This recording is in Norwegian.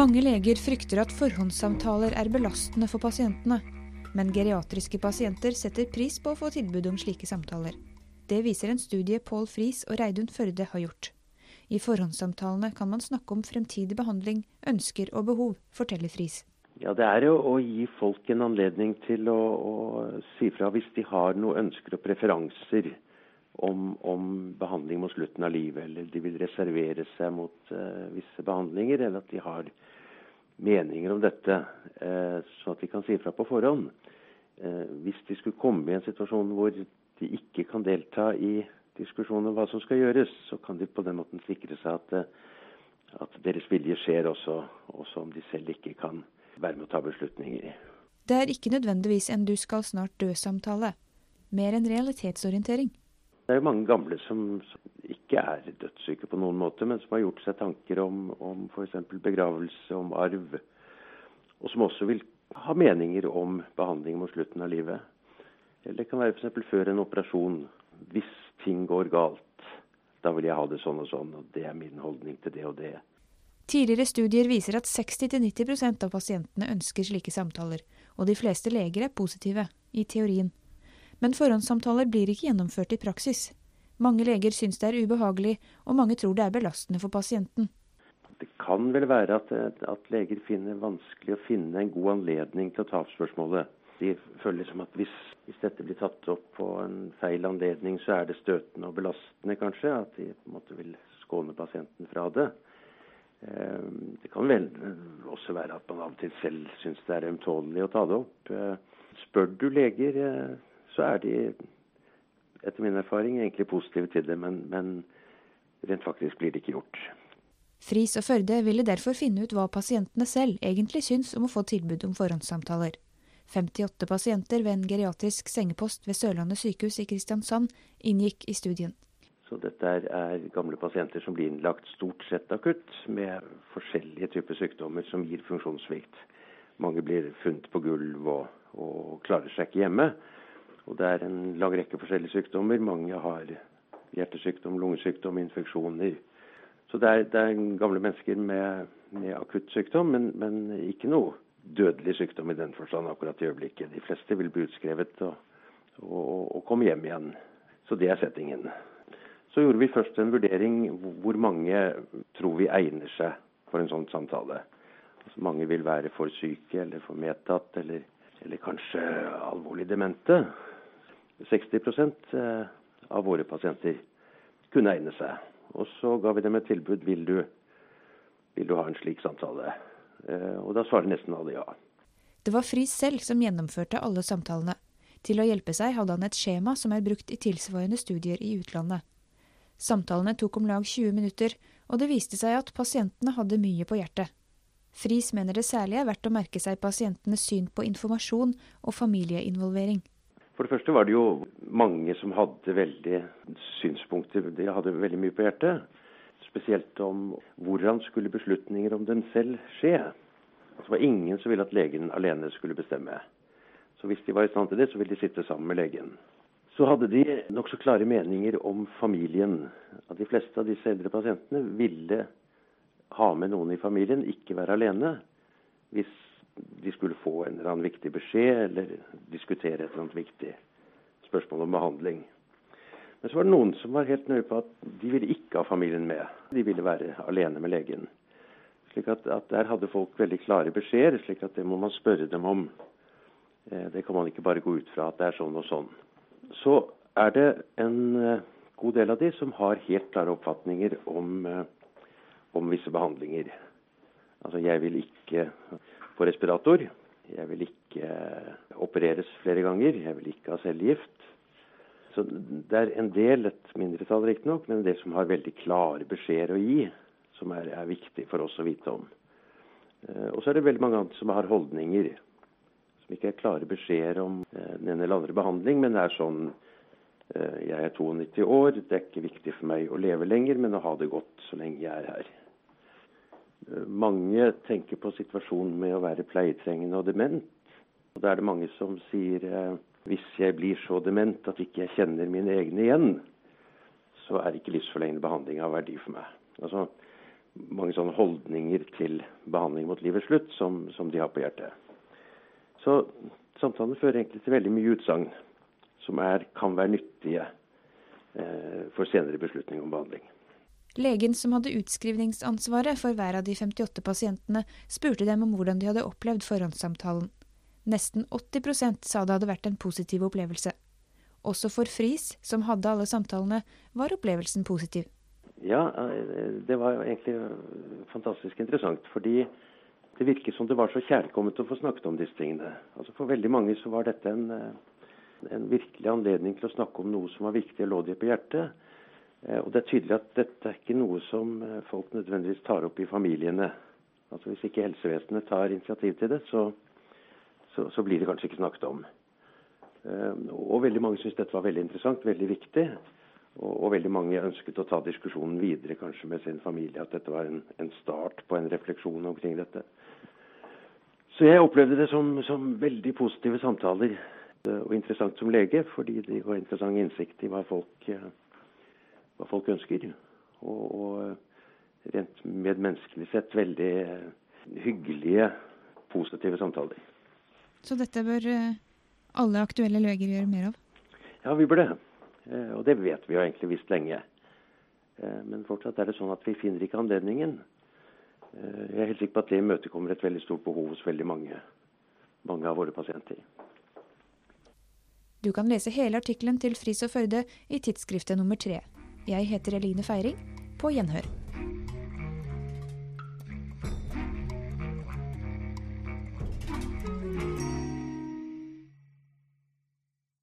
Mange leger frykter at forhåndssamtaler er belastende for pasientene. Men geriatriske pasienter setter pris på å få tilbud om slike samtaler. Det viser en studie Pål Friis og Reidun Førde har gjort. I forhåndssamtalene kan man snakke om fremtidig behandling, ønsker og behov, forteller Friis. Ja, Det er jo å gi folk en anledning til å, å si fra hvis de har noen ønsker og preferanser om, om, behandling mot slutten av livet, eller de vil reservere seg mot uh, visse behandlinger, eller at de har meninger om dette, uh, så at de kan si fra på forhånd. Uh, hvis de skulle komme i en situasjon hvor de ikke kan delta i diskusjonen om hva som skal gjøres, så kan de på den måten sikre seg at, at deres vilje skjer også, også om de selv ikke kan være med å ta beslutninger. Det er ikke nødvendigvis en du skal snart dø-samtale, mer en realitetsorientering. Det er jo mange gamle som, ikke er dødssyke på noen måte, men som har gjort seg tanker om, om f.eks. begravelse, om arv. Og som også vil ha meninger om behandling mot slutten av livet. Eller det kan være f.eks. før en operasjon. Hvis ting går galt, da vil jeg ha det sånn og sånn, og det er min holdning til det og det. Tidligere studier viser at 60-90% av pasientene ønsker slike samtaler, og de fleste leger er positive, i teorien. Men forhåndssamtaler blir ikke gjennomført i praksis. Mange leger syns det er ubehagelig, og mange tror det er belastende for pasienten. Det kan vel være at, at leger finner vanskelig å finne en god anledning til å ta opp spørsmålet. De føler som at hvis, hvis, dette blir tatt opp på en feil anledning, så er det støtende og belastende, kanskje. At de på en måte vil skåne pasienten fra det. Eh, det kan vel også være at man av og til selv syns det er ømtålelig å ta det opp. Eh, spør du leger eh, så er de etter min erfaring egentlig positive til det, men, men rent faktisk blir det ikke gjort. Friis og Førde ville derfor finne ut hva pasientene selv egentlig syns om å få tilbud om forhåndssamtaler. 58 pasienter ved en geriatrisk sengepost ved Sørlandet sykehus i Kristiansand inngikk i studien. Så dette er, er, gamle pasienter som blir innlagt stort sett akutt, med forskjellige typer sykdommer som gir funksjonssvikt. Mange blir funnet på gulv og, og klarer seg ikke hjemme. Og det er en lang rekke forskjellige sykdommer. Mange har hjertesykdom, lungesykdom, infeksjoner. Så det er, det er gamle mennesker med, med akutt sykdom, men, men, ikke noe dødelig sykdom i den forstand akkurat i øyeblikket. De fleste vil bli utskrevet og, og, og komme hjem igjen. Så det er settingen. Så gjorde vi først en vurdering hvor mange tror vi egner seg for en sånn samtale. Altså, mange vil være for syke eller for medtatt eller, eller kanskje alvorlig demente. 60 eh, av våre pasienter kunne egne seg. Og så ga vi dem et tilbud vil du, vil du ha en slik samtale. Eh, og da svarer nesten alle ja. Det var Friis selv som gjennomførte alle samtalene. Til å hjelpe seg hadde han et skjema som er brukt i tilsvarende studier i utlandet. Samtalene tok om lag 20 minutter, og det viste seg at pasientene hadde mye på hjertet. Friis mener det særlig er verdt å merke seg pasientenes syn på informasjon og familieinvolvering. For det første var det jo mange som hadde veldig synspunkter. De hadde veldig mye på hjertet. Spesielt om hvordan skulle beslutninger om dem selv skje. Altså, det var ingen som ville at legen alene skulle bestemme. Så hvis de var i stand til det, så ville de sitte sammen med legen. Så hadde de nokså klare meninger om familien. At de fleste av disse eldre pasientene ville ha med noen i familien, ikke være alene. Hvis de skulle få en eller annen viktig beskjed eller diskutere et eller annet viktig spørsmål om behandling. Men så var det noen som var helt nøye på at de ville ikke ha familien med. De ville være alene med legen. Slik at, at Der hadde folk veldig klare beskjeder, slik at det må man spørre dem om. Eh, det kan man ikke bare gå ut fra at det er sånn og sånn. Så er det en eh, god del av de som har helt klare oppfatninger om, eh, om visse behandlinger. Altså, jeg vil ikke på respirator. Jeg vil ikke eh, opereres flere ganger. Jeg vil ikke ha cellegift. Så det er en del, et mindretall riktignok, men en del som har veldig klare beskjeder å gi, som er, er viktig for oss å vite om. Eh, og så er det veldig mange andre som har holdninger som ikke er klare beskjeder om eh, den ene eller andre behandling, men det er sånn jeg er 92 år, det er ikke viktig for meg å leve lenger, men å ha det godt så lenge jeg er her. Mange tenker på situasjonen med å være pleietrengende og dement. Og Da er det mange som sier eh, hvis jeg blir så dement at ikke jeg kjenner mine egne igjen, så er ikke livsforlengende behandling av verdi for meg. Altså, mange sånne holdninger til behandling mot livets slutt som, som de har på hjertet. Så samtalene fører egentlig til veldig mye utsagn som er, kan være nyttige eh, for senere beslutning om behandling. Legen som hadde utskrivningsansvaret for hver av de 58 pasientene, spurte dem om hvordan de hadde opplevd forhåndssamtalen. Nesten 80% sa det hadde vært en positiv opplevelse. Også for Friis, som hadde alle samtalene, var opplevelsen positiv. Ja, eh, det var egentlig fantastisk interessant. Fordi det virket som det var så kjærkomment å få snakket om disse tingene. Altså For veldig mange så var dette en, eh, en virkelig anledning til å snakke om noe som var viktig og lå dem på hjertet. Eh, og det er tydelig at dette er ikke noe som eh, folk nødvendigvis tar opp i familiene. Altså Hvis ikke helsevesenet tar initiativ til det, så, så, så blir det kanskje ikke snakket om. Eh, og veldig mange syntes dette var veldig interessant, veldig viktig. Og, og, veldig mange ønsket å ta diskusjonen videre kanskje med sin familie. At dette var en, en start på en refleksjon omkring dette. Så jeg opplevde det som, som veldig positive samtaler. Og interessant som lege, fordi det ga interessant innsikt i hva folk hva folk ønsker. Og, og rent medmenneskelig sett veldig hyggelige, positive samtaler. Så dette bør eh, alle aktuelle leger gjøre mer av? Ja, vi bør det. Eh, og det vet vi jo egentlig visst lenge. Eh, men fortsatt er det sånn at vi finner ikke anledningen. Jeg er helt sikker på at det imøtekommer et veldig stort behov hos veldig mange, mange av våre pasienter. Du kan lese hele artikkelen til Friis og Førde i tidsskriftet nummer tre. Jeg heter Eline Feiring. På gjenhør.